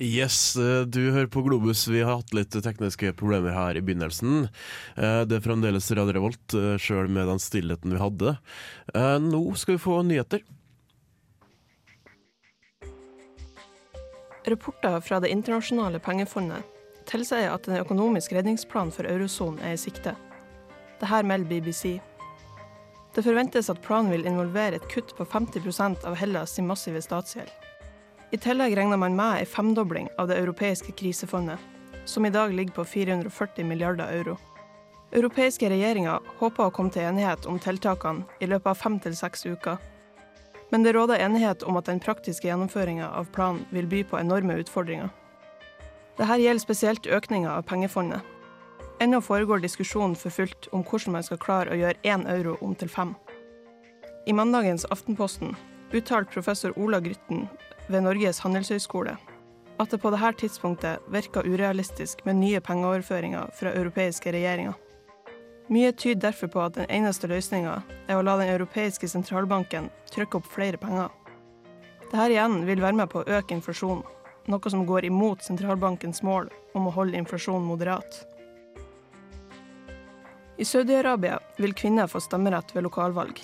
Yes, eh, du hører på Globus. Vi har hatt litt tekniske problemer her i begynnelsen. Eh, det er fremdeles Radio Revolt, eh, sjøl med den stillheten vi hadde. Nå skal vi få nyheter. Rapporter fra Det internasjonale pengefondet tilsier at en økonomisk redningsplan for eurosonen er i sikte. Dette melder BBC. Det forventes at planen vil involvere et kutt på 50 av Hellas' sin massive statsgjeld. I tillegg regner man med en femdobling av det europeiske krisefondet, som i dag ligger på 440 milliarder euro. Europeiske regjeringer håper å komme til enighet om tiltakene i løpet av fem til seks uker. Men det råder enighet om at den praktiske gjennomføringa av planen vil by på enorme utfordringer. Dette gjelder spesielt økninga av pengefondet. Ennå foregår diskusjonen for fullt om hvordan man skal klare å gjøre én euro om til fem. I mandagens Aftenposten uttalte professor Ola Grytten ved Norges handelshøyskole at det på dette tidspunktet virker urealistisk med nye pengeoverføringer fra europeiske regjeringer. Mye tyder derfor på at den eneste løsninga er å la den europeiske sentralbanken trykke opp flere penger. Dette igjen vil være med på å øke inflasjonen, noe som går imot sentralbankens mål om å holde inflasjonen moderat. I Saudi-Arabia vil kvinner få stemmerett ved lokalvalg.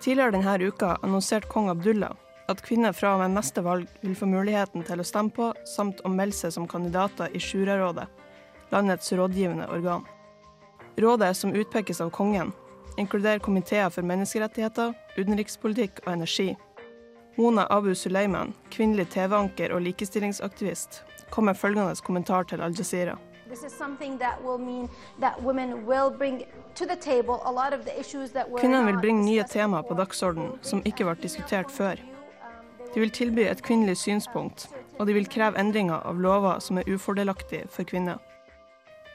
Tidligere denne uka annonserte kong Abdullah at kvinner fra og med neste valg vil få muligheten til å stemme på, samt å melde seg som kandidater i Shura-rådet, landets rådgivende organ. Rådet, som utpekes av kongen, inkluderer komiteer for menneskerettigheter, utenrikspolitikk og energi. Mona Abu Suleiman, kvinnelig TV-anker og likestillingsaktivist, kom med følgende kommentar til Al Jazeera. Kvinnene vil bringe nye temaer på dagsordenen som ikke ble diskutert før. De vil tilby et kvinnelig synspunkt, og de vil kreve endringer av lover som er ufordelaktige for kvinner.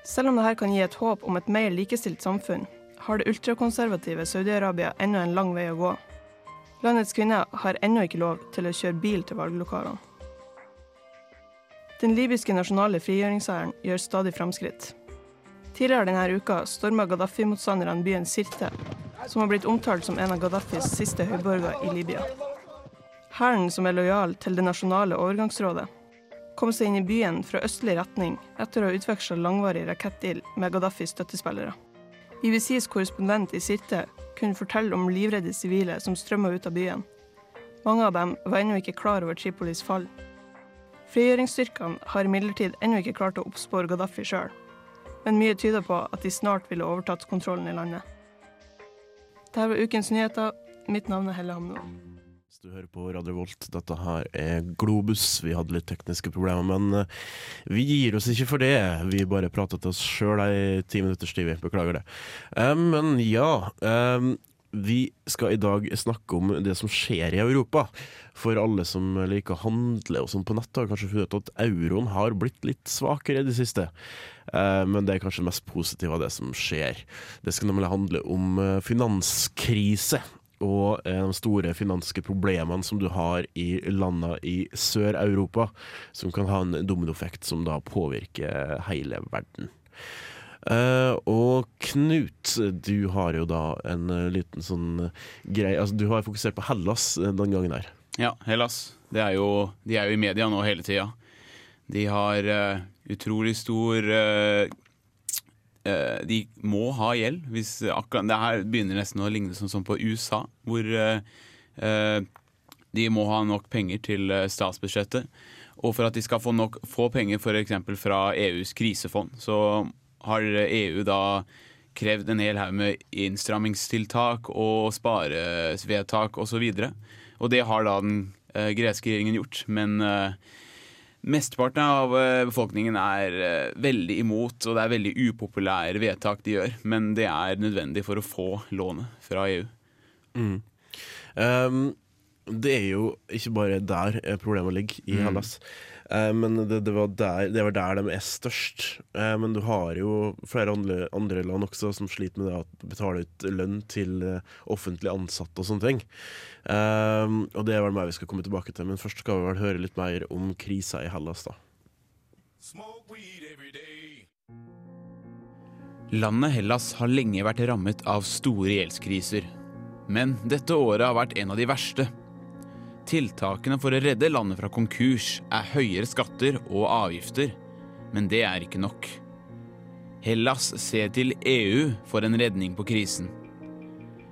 Selv om dette kan gi et håp om et mer likestilt samfunn, har det ultrakonservative Saudi-Arabia ennå en lang vei å gå. Landets kvinner har ennå ikke lov til å kjøre bil til valglokalene. Den libyske nasjonale frigjøringshæren gjør stadig framskritt. Tidligere denne uka storma Gaddafi-motstanderne byen Sirte, som har blitt omtalt som en av Gaddafis siste høyborger i Libya. Hæren, som er lojal til det nasjonale overgangsrådet, kom seg inn i byen fra østlig retning etter å ha utveksla langvarig rakettild med Gaddafis støttespillere. IBCs korrespondent i Sirte kunne fortelle om livredde sivile som strømma ut av byen. Mange av dem var ennå ikke klar over Tripolis fall. Frigjøringsstyrkene har imidlertid ennå ikke klart å oppspore Gaddafi sjøl, men mye tyder på at de snart ville overtatt kontrollen i landet. Dette var ukens nyheter. Mitt navn er Helle Hamno. Du hører på Radio Volt. Dette her er Globus. Vi hadde litt tekniske problemer, men eh, vi gir oss ikke for det. Vi bare prater til oss sjøl i ti minutters tid. Beklager det. Um, men ja. Um, vi skal i dag snakke om det som skjer i Europa. For alle som liker å handle og sånn på nett, har kanskje funnet at euroen har blitt litt svakere i det siste. Men det er kanskje det mest positive av det som skjer. Det skal nemlig handle om finanskrise og eh, de store finanske problemene som du har i landene i Sør-Europa, som kan ha en dominoeffekt som da påvirker hele verden. Uh, og Knut, du har jo da en uh, liten sånn greie altså, Du har fokusert på Hellas den gangen her. Ja, Hellas. Er jo, de er jo i media nå hele tida. De har uh, utrolig stor Eh, de må ha gjeld. Hvis akkurat, det her begynner nesten å ligne sånn som på USA, hvor eh, eh, de må ha nok penger til statsbudsjettet. Og for at de skal få, nok, få penger f.eks. fra EUs krisefond, så har EU da krevd en hel haug med innstrammingstiltak og sparevedtak osv. Og, så og det har da den greske regjeringen gjort. Men Mesteparten av eh, befolkningen er eh, veldig imot, og det er veldig upopulære vedtak de gjør. Men det er nødvendig for å få lånet fra EU. Mm. Um, det er jo ikke bare der problemet ligger, i mm. Hellas. Eh, men det, det, var der, det, var der, de er størst. Eh, men du har jo flere andre, andre, land også som sliter med det å betale ut lønn til eh, offentlig ansatte og sånne ting. og det er vel meg vi skal komme tilbake til, men først skal vi vel høre litt mer om krisa i Hellas, da. Landet Hellas har lenge vært rammet av store gjeldskriser. Men dette året har vært en av de verste. Tiltakene for å redde landet fra konkurs er høyere skatter og avgifter, men det er ikke nok. Hellas ser til EU for en redning på krisen.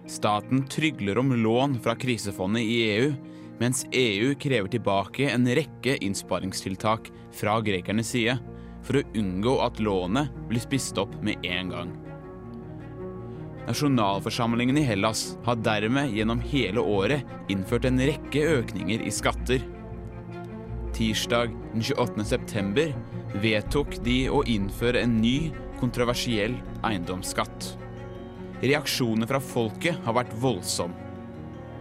Staten trygler om lån fra krisefondet i EU, mens EU krever tilbake en rekke innsparingstiltak fra grekernes side for å unngå at lånet blir spist opp med en gang. Nasjonalforsamlingen i Hellas har dermed gjennom hele året innført en rekke økninger i skatter. Tirsdag den 28. september vedtok de å innføre en ny, kontroversiell eiendomsskatt. Reaksjonene fra folket har vært voldsomme.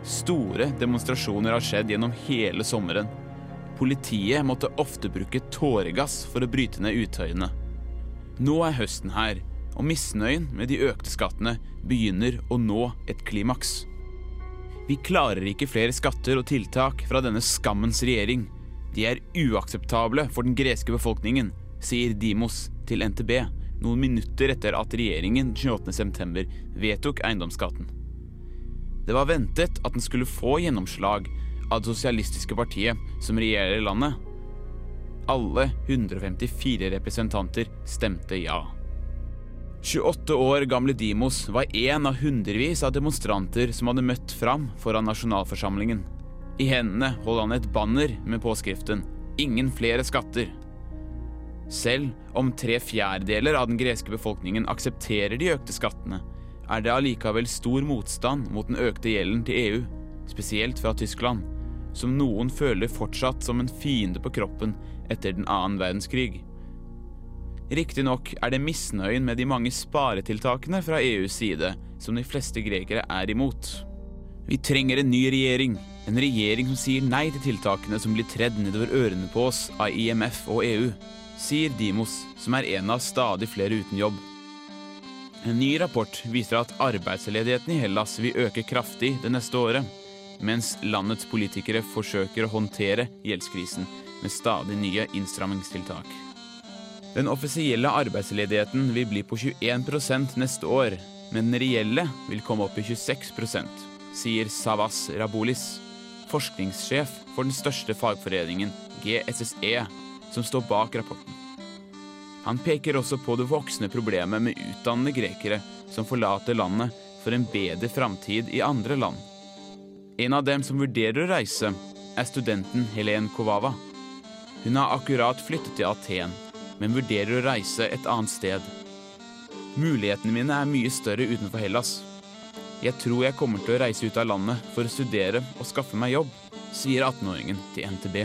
Store demonstrasjoner har skjedd gjennom hele sommeren. Politiet måtte ofte bruke tåregass for å bryte ned utøyene. Nå er høsten her, og misnøyen med de økte skattene begynner å nå et klimaks. Vi klarer ikke flere skatter og tiltak fra denne skammens regjering. De er uakseptable for den greske befolkningen, sier Dimos til NTB noen minutter etter at regjeringen 28.9 vedtok eiendomsskatten. Det var ventet at den skulle få gjennomslag av det sosialistiske partiet som regjerer landet. Alle 154 representanter stemte ja. 28 år gamle Dimos var en av hundrevis av demonstranter som hadde møtt fram foran nasjonalforsamlingen. I hendene holdt han et banner med påskriften 'Ingen flere skatter'. Selv om tre fjerdedeler av den greske befolkningen aksepterer de økte skattene, er det allikevel stor motstand mot den økte gjelden til EU, spesielt fra Tyskland, som noen føler fortsatt som en fiende på kroppen etter den annen verdenskrig. Riktignok er det misnøyen med de mange sparetiltakene fra EUs side som de fleste grekere er imot. Vi trenger en ny regjering, en regjering som sier nei til tiltakene som blir tredd nedover ørene på oss av IMF og EU, sier Dimos, som er en av stadig flere uten jobb. En ny rapport viser at arbeidsledigheten i Hellas vil øke kraftig det neste året, mens landets politikere forsøker å håndtere gjeldskrisen med stadig nye innstrammingstiltak. Den offisielle arbeidsledigheten vil bli på 21% neste år, men den reelle vil komme opp i 26% sier Savas Rabolis, forskningssjef for den største fagforeningen, GSSE, som står bak rapporten. Han peker også på det voksende problemet med utdannede grekere som forlater landet for en bedre framtid i andre land. En av dem som vurderer å reise, er studenten Helen Kovava. Hun har akkurat flyttet til Aten men vurderer å reise et annet sted. Mulighetene mine er mye større utenfor Hellas. Jeg tror jeg kommer til å reise ut av landet for å studere og skaffe meg jobb, sier 18-åringen til NTB.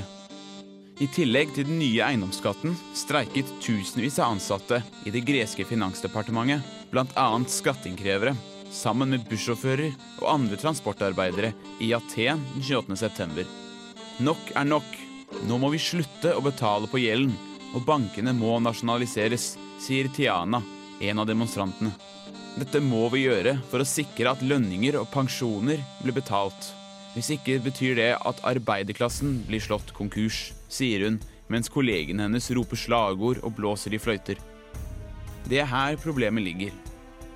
I tillegg til den nye eiendomsskatten streiket tusenvis av ansatte i det greske finansdepartementet, bl.a. skatteinnkrevere, sammen med bussjåfører og andre transportarbeidere i Aten den 28.9. Nok er nok. Nå må vi slutte å betale på gjelden og bankene må nasjonaliseres, sier Tiana, en av demonstrantene. Dette må vi gjøre for å sikre at lønninger og pensjoner blir betalt. Hvis ikke betyr det at arbeiderklassen blir slått konkurs, sier hun mens kollegene hennes roper slagord og blåser i fløyter. Det er her problemet ligger.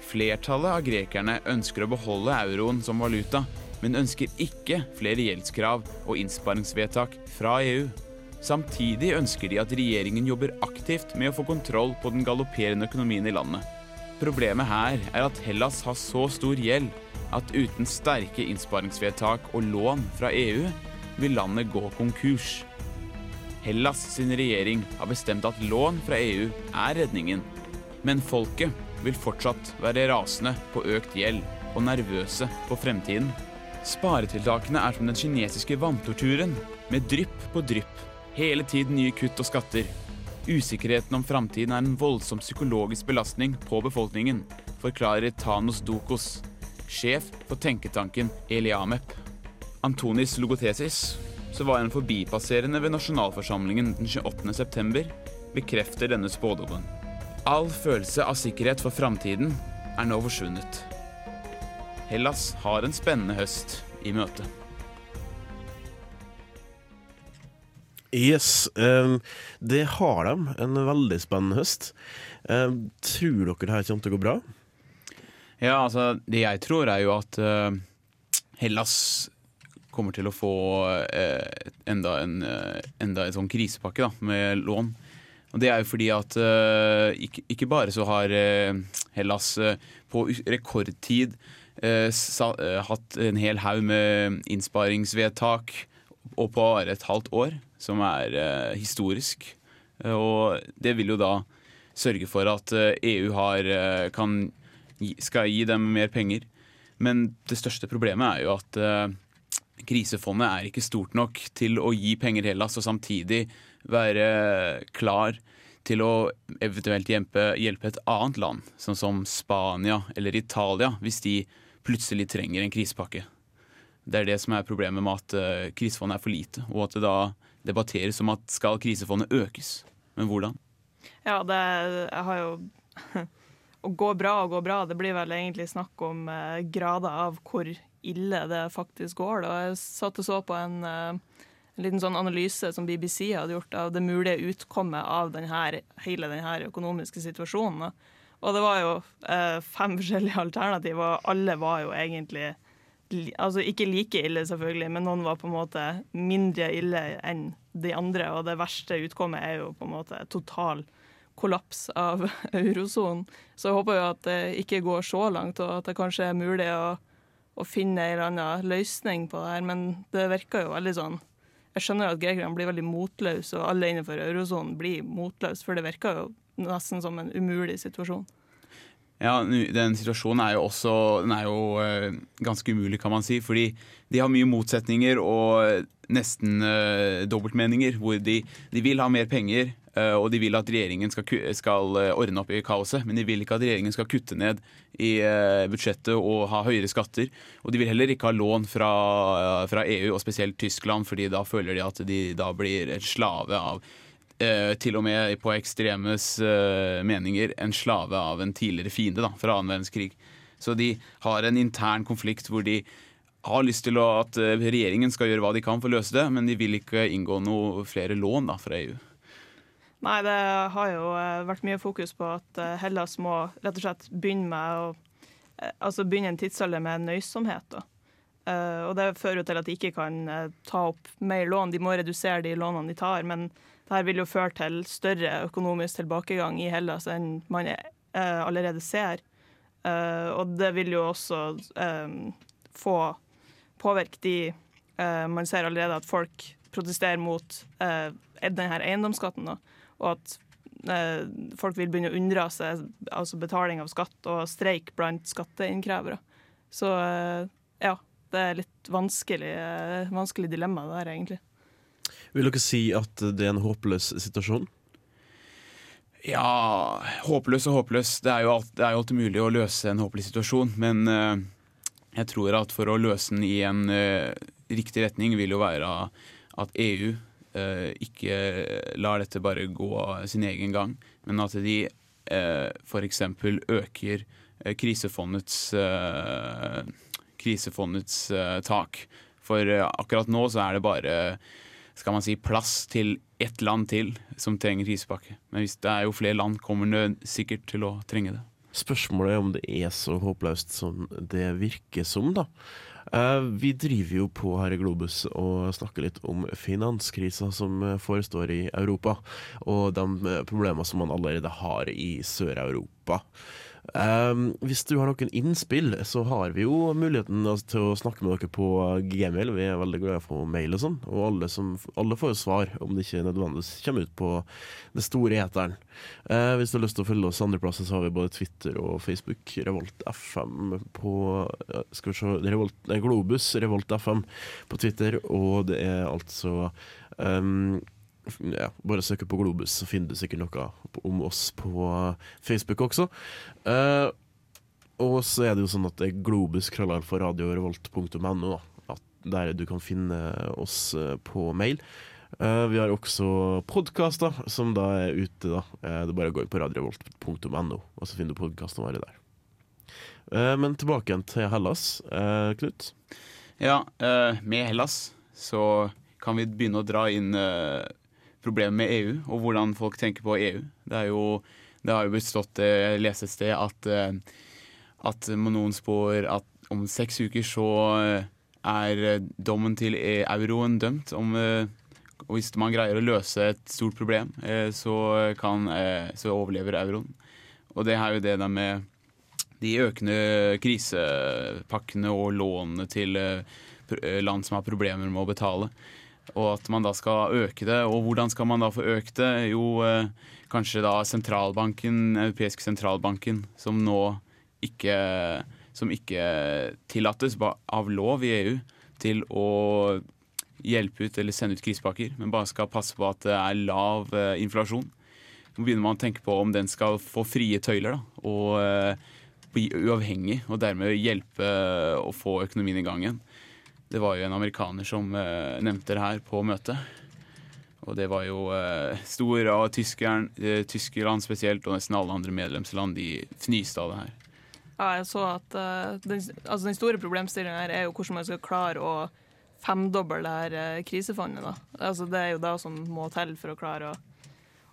Flertallet av grekerne ønsker å beholde euroen som valuta, men ønsker ikke flere gjeldskrav og innsparingsvedtak fra EU. Samtidig ønsker de at regjeringen jobber aktivt med å få kontroll på den galopperende økonomien i landet. Problemet her er at Hellas har så stor gjeld at uten sterke innsparingsvedtak og lån fra EU vil landet gå konkurs. Hellas sin regjering har bestemt at lån fra EU er redningen, men folket vil fortsatt være rasende på økt gjeld og nervøse på fremtiden. Sparetiltakene er som den kinesiske vanntorturen, med drypp på drypp Hele tiden nye kutt og skatter. Usikkerheten om framtiden er en voldsom psykologisk belastning på befolkningen, forklarer Thanos Dokos, sjef for tenketanken Eliamep. Antonis Logotesis, som var en forbipasserende ved nasjonalforsamlingen den 28.9, bekrefter denne spådommen. All følelse av sikkerhet for framtiden er nå forsvunnet. Hellas har en spennende høst i møte. Yes, um, det har de. En veldig spennende høst. Um, tror dere det her kommer til å gå bra? Ja, altså Det jeg tror, er jo at uh, Hellas kommer til å få uh, enda en, uh, enda en sånn krisepakke da, med lån. Og Det er jo fordi at ikke, ikke bare så har Hellas på rekordtid sa, hatt en hel haug med innsparingsvedtak og på bare et halvt år, som er eh, historisk. Eh, Og det vil jo da sørge for at eh, EU har, kan, skal gi dem mer penger. Men det største problemet er jo at krisefondet er ikke stort nok til å gi penger Hellas og samtidig være klar til å eventuelt hjelpe, hjelpe et annet land, sånn som Spania eller Italia, hvis de plutselig trenger en krisepakke. Det er det som er problemet med at eh, krisefondet er for lite, og at det da debatteres om at skal krisefondet økes. Men hvordan? Ja, det har jo Å gå bra og gå bra, det blir vel egentlig snakk om eh, grader av hvor ille det faktisk går. Da. Jeg satt og så på en, eh, en liten sånn analyse som BBC hadde gjort av det mulige utkommet av denne, hele denne økonomiske situasjonen. Og det var jo fem forskjellige alternativer, og alle var jo egentlig li- Altså ikke like ille, selvfølgelig, men noen var på en måte mindre ille enn de andre. Og det verste utkommet er jo på en måte total kollaps av eurosonen. Så jeg håper jo at det ikke går så langt, og at det kanskje er mulig å, å finne en eller annen løsning på det her. Men det virker jo veldig sånn Jeg skjønner at grekerne blir veldig motløse, og alle innenfor eurosonen blir motløse, for det virker jo nesten som en umulig situasjon. Ja, Den situasjonen er jo også er jo eh, ganske umulig, kan man si. Fordi de har mye motsetninger og nesten uh, dobbeltmeninger. Hvor de, de vil ha mer penger, uh, og de vil at regjeringen skal, skal ordne opp i kaoset. Men de vil ikke at regjeringen skal kutte ned i uh, budsjettet og ha høyere skatter. Og de vil heller ikke ha lån fra, fra EU, og spesielt Tyskland, fordi da føler de at de da blir et slave av eh, til og med på ekstremes eh, meninger en slave av en tidligere fiende da, fra annen verdenskrig. Så de har en intern konflikt hvor de har lyst til å, at eh, regjeringen skal gjøre hva de kan for å løse det, men de vil ikke inngå noe flere lån da, fra EU. Nei, det har jo eh, vært mye fokus på at eh, Hellas må rett og slett begynne med å Altså begynne en tidsalder med nøysomhet. Da. Og det fører jo til at de ikke kan ta opp mer lån. De må redusere de lånene de tar. Men det her vil jo føre til større økonomisk tilbakegang i Hellas enn man eh, allerede ser. Eh, og det vil jo også eh, få påvirke de Man ser allerede at folk protesterer mot denne eiendomsskatten. Og at folk vil begynne å unndra seg altså betaling av skatt og streik blant skatteinnkrevere. Så ja, det er litt vanskelig, vanskelig dilemma det der, egentlig. Vil dere si at det er en håpløs situasjon? Ja, håpløs og håpløs. Det er jo, alt, det er alltid mulig å løse en håpløs situasjon, men uh, jeg tror at for å løse den i en uh, riktig retning, vil jo være at EU uh, ikke lar dette bare gå sin egen gang, men at de uh, f.eks. øker eh, krisefondets, eh, krisefondets eh, tak. For eh, akkurat nå så er det bare skal man si, plass til ett land til som trenger krisepakke. Men hvis det er jo flere land, kommer det sikkert til å trenge det. Spørsmålet er om det er så håpløst som det virker som, da. Eh, vi driver jo på her i Globus og snakker litt om finanskrisa som forestår i Europa, og de problemene som man allerede har i Sør-Europa. Eh, hvis du har noen innspill, så har vi jo muligheten altså, til å snakke med dere på gmail. Vi er veldig glad i å få mail og sånn, og alle, som, alle får jo svar, om det ikke nødvendigvis kommer ut på det store eteren. Uh, hvis du har lyst til å følge oss andreplasser, så har vi både Twitter og Facebook. Revolt FM på Skal vi se Revolt, nei, Globus Revolt FM på Twitter, og det er altså um, ja, bare søke på Globus, så finner du sikkert noe om oss på Facebook også. Uh, og så er det jo sånn at det er radiorevolt.no, der du kan finne oss eh, på mail. Uh, vi har også podkaster som da er ute, da. Uh, det er bare å gå inn på radiorevolt.no, og så finner du podkastene våre der. Uh, men tilbake igjen til Hellas. Knut? Ja, med Hellas så kan vi begynne å dra inn problemet med EU, og hvordan folk tenker på EU. Det, jo, det har jo bestått stått, Jeg leste et sted at, eh, at noen spår at om seks uker så eh, er eh, dommen til e- euroen dømt. Om, eh, og hvis man greier å løse et stort problem, eh, så, kan, eh, så overlever euroen. Og det er jo det der med de økende krisepakkene og lånene til eh, eh, land som har problemer med å betale. Og at man da skal øke det. Og hvordan skal man da få økt det? Jo, eh, kanskje da sentralbanken, europeiske sentralbanken, som nå ikke Som ikke tillates av lov i EU til å hjelpe ut eller sende ut krisepakker, men bare skal passe på at det er lav eh, inflasjon. Nå begynner man å tenke på om den skal få frie tøyler da, og eh, bli uavhengig, og dermed hjelpe å få økonomien i gang igjen. Det var jo en amerikaner som uh, nevnte det her på møtet. Og det var jo uh, store av tyskeren, uh, Tyskland spesielt, og nesten alle andre medlemsland, de fnyste av det her. Ja, jeg så at eh, den, altså den store problemstillingen her er jo hvordan man skal klare å femdoble det her eh, krisefondet. Da. Altså det er jo det som må til for å klare å,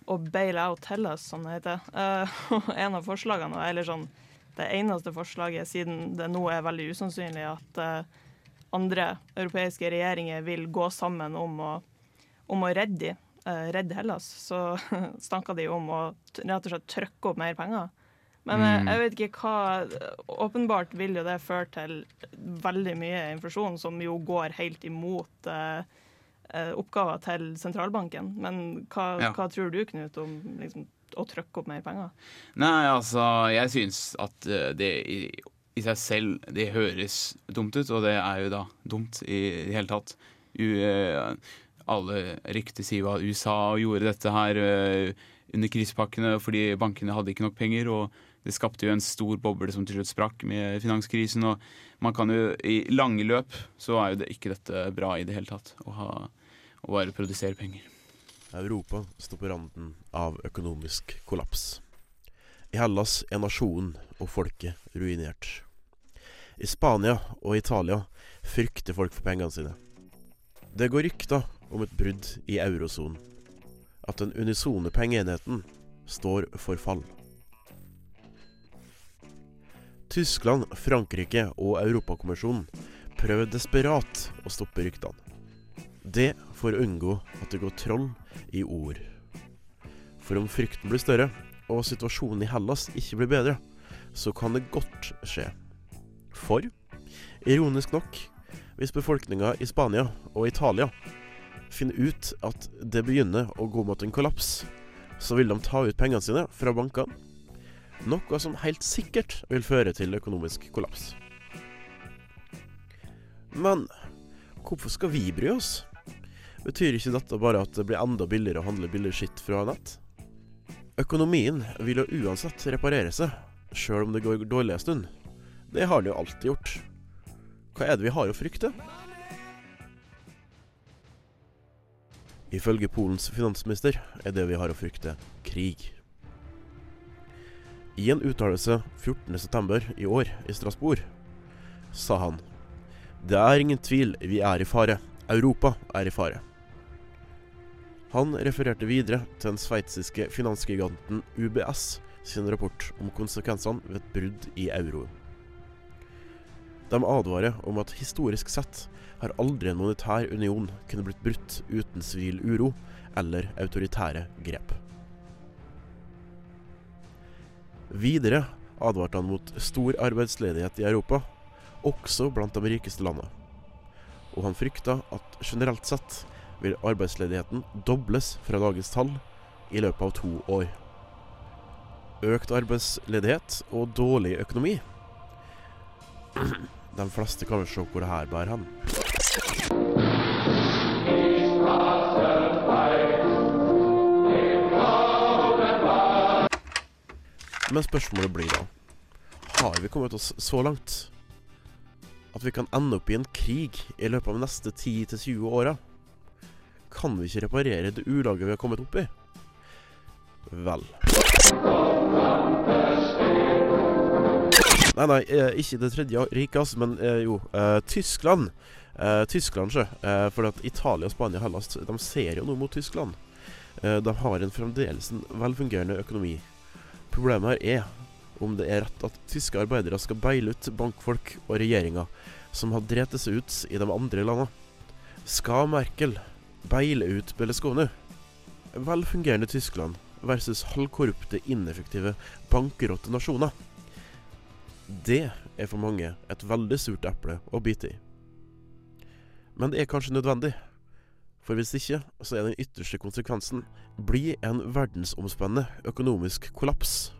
å bail out Hellas, som det heter. Eh, og en av forslagene, eller sånn det eneste forslaget, siden det nå er veldig usannsynlig at eh, andre europeiske regjeringer vil gå sammen om å, om å redde, de, eh, redde Hellas, så snakka de om å rett og slett trykke opp mer penger. Men eh, Mm. jeg vet ikke hva Åpenbart vil jo det føre til veldig mye inflasjon, som jo går helt imot eh, oppgaver til sentralbanken. Men hva, Ja. hva tror du, Knut, om liksom, å trykke opp mer penger? Nei, altså, jeg syns at det i, seg selv det høres dumt ut, og det er jo da dumt i det hele tatt. U, eh, alle rykter sier hva USA gjorde dette her eh, under krisepakkene fordi bankene hadde ikke nok penger, og det skapte jo en stor boble som til slutt sprakk med finanskrisen. Og man kan jo i lange løp så er jo det ikke dette bra i det hele tatt, å, ha, å bare produsere penger. Europa står på randen av økonomisk kollaps. I Hellas er nasjonen og folket ruinert. I Spania og Italia frykter folk for pengene sine. Det går rykter om et brudd i eurosonen. At den unisone pengeenheten står for fall. Tyskland, Frankrike og Europakommisjonen prøver desperat å stoppe ryktene. Det for å unngå at det går troll i ord. For om frykten blir større, og situasjonen i Hellas ikke blir bedre, så kan det godt skje. For, ironisk nok, hvis befolkninga i Spania og Italia finner ut at det begynner å gå mot en kollaps, så vil de ta ut pengene sine fra bankene. Noe som helt sikkert vil føre til økonomisk kollaps. Men hvorfor skal vi bry oss? Betyr ikke dette bare at det blir enda billigere å handle billig skitt fra nett? Økonomien vil jo uansett reparere seg, sjøl om det går dårlig en stund. Det har de jo alltid gjort. Hva er det vi har å frykte? Ifølge Polens finansminister er det vi har å frykte, krig. I en uttalelse 14.9. i år i Strasbourg sa han Det er ingen tvil, vi er i fare. Europa er i fare. Han refererte videre til den sveitsiske finansgiganten UBS sin rapport om konsekvensene ved et brudd i euroen. De advarer om at historisk sett har aldri en monetær union kunne blitt brutt uten sivil uro eller autoritære grep. Videre advarte han mot stor arbeidsledighet i Europa, også blant de rikeste landene. Og han frykta at generelt sett vil arbeidsledigheten dobles fra dagens tall i løpet av to år. Økt arbeidsledighet og dårlig økonomi. De fleste kan vel se hvor det her bærer hen. Men spørsmålet blir da Har vi kommet oss så langt at vi kan ende opp i en krig i løpet av de neste 10-20 åra? Kan vi ikke reparere det ulaget vi har kommet opp i? Vel Nei, nei, eh, ikke det tredje riket, altså, men eh, jo, eh, Tyskland. Tyskland, sjø. For at Italia, Spania Hellas de ser jo nå mot Tyskland. De har en fremdeles en velfungerende økonomi. Problemet her er om det er rett at tyske arbeidere skal beile ut bankfolk og regjeringa som har drept seg ut i de andre landene. Skal Merkel beile ut Berlusconi? Velfungerende Tyskland versus halvkorrupte, ineffektive, bankerotte nasjoner. Det er for mange et veldig surt eple å bite i. Men det er kanskje nødvendig. For hvis ikke, så er den ytterste konsekvensen bli en verdensomspennende økonomisk kollaps.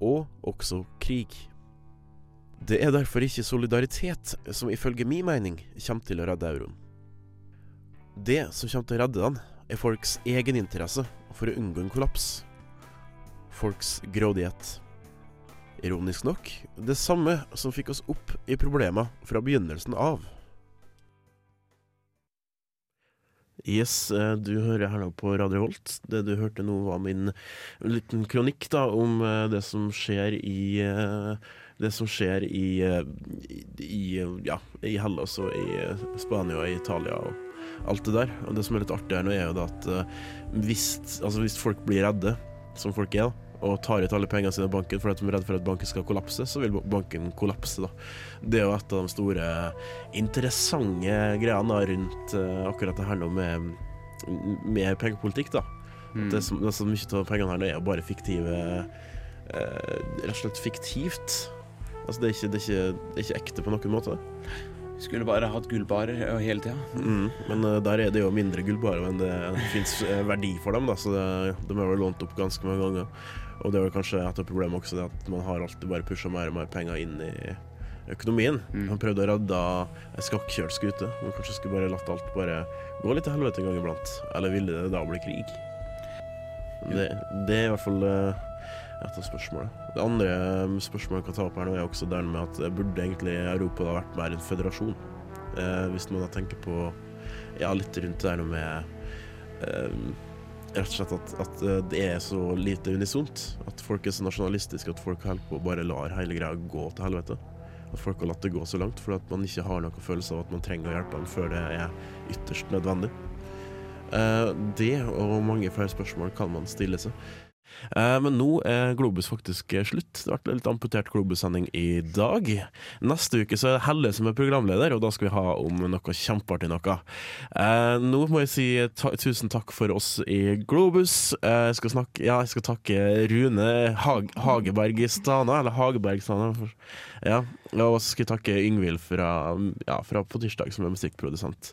Og også krig. Det er derfor ikke solidaritet som ifølge min mening kommer til å redde euroen. Det som kommer til å redde den, er folks egeninteresse for å unngå en kollaps. Folks grådighet. Ironisk nok det samme som fikk oss opp i problemer fra begynnelsen av. Yes, eh, du hører her nå på Radio Holt. Det du hørte nå var min liten kronikk da om eh, det som skjer i eh, det som skjer i, i, ja, i Hellas og i Spania og Italia og alt det der. Og det som er litt artig her nå, er jo da at hvis, altså hvis folk blir redde, som folk er, da, og tar ut alle pengene sine i banken fordi de er redd for at banken skal kollapse, så vil banken kollapse. da. Det er jo et av de store interessante greiene rundt uh, akkurat det her nå med, med pengepolitikk. da. Mm. Det, som, det som mye av pengene her nå er jo bare fiktive uh, Rett og slett fiktivt. Altså det er, ikke, det, er ikke, det er ikke ekte på noen måte. Skulle bare hatt gullbarer hele tida. Mm, men uh, der er det jo mindre gullbarer enn det, det fins verdi for dem, da, så det, de er vel lånt opp ganske mange ganger. Og det er vel kanskje et av problemene også, det at man har alltid bare pusha mer og mer penger inn i økonomien. Mm. Han prøvde å redde ei skakkjørt skute, men kanskje skulle bare latt alt bare gå litt til helvete en gang iblant. Eller ville det da bli krig? Det, det er i hvert fall et av spørsmålene. Det andre spørsmålet jeg kan ta opp her nå, er også det med at burde egentlig Europa da vært mer en føderasjon? Eh, hvis man da tenker på ja, litt rundt det der med eh, rett og slett at, at, eh, det er så lite unisont. At folk er så nasjonalistiske at folk holder på og bare lar hele greia gå til helvete. At folk har latt det gå så langt fordi at man ikke har noen følelse av at man trenger å hjelpe dem før det er ytterst nødvendig. Eh, det og mange flere spørsmål kan man stille seg. Eh, men nå er Globus faktisk slutt. Det ble litt amputert Globus-sending i dag. Neste uke så er det Helle som er programleder, og da skal vi ha om noe kjempeartig noe. Eh, nå må jeg si ta tusen takk for oss i Globus. Eh, jeg skal, snakke, ja, jeg skal takke Rune Hag Hageberg Stana, eller Hageberg Stana. Ja, og så skal jeg takke Yngvild fra, ja, fra På tirsdag, som er musikkprodusent.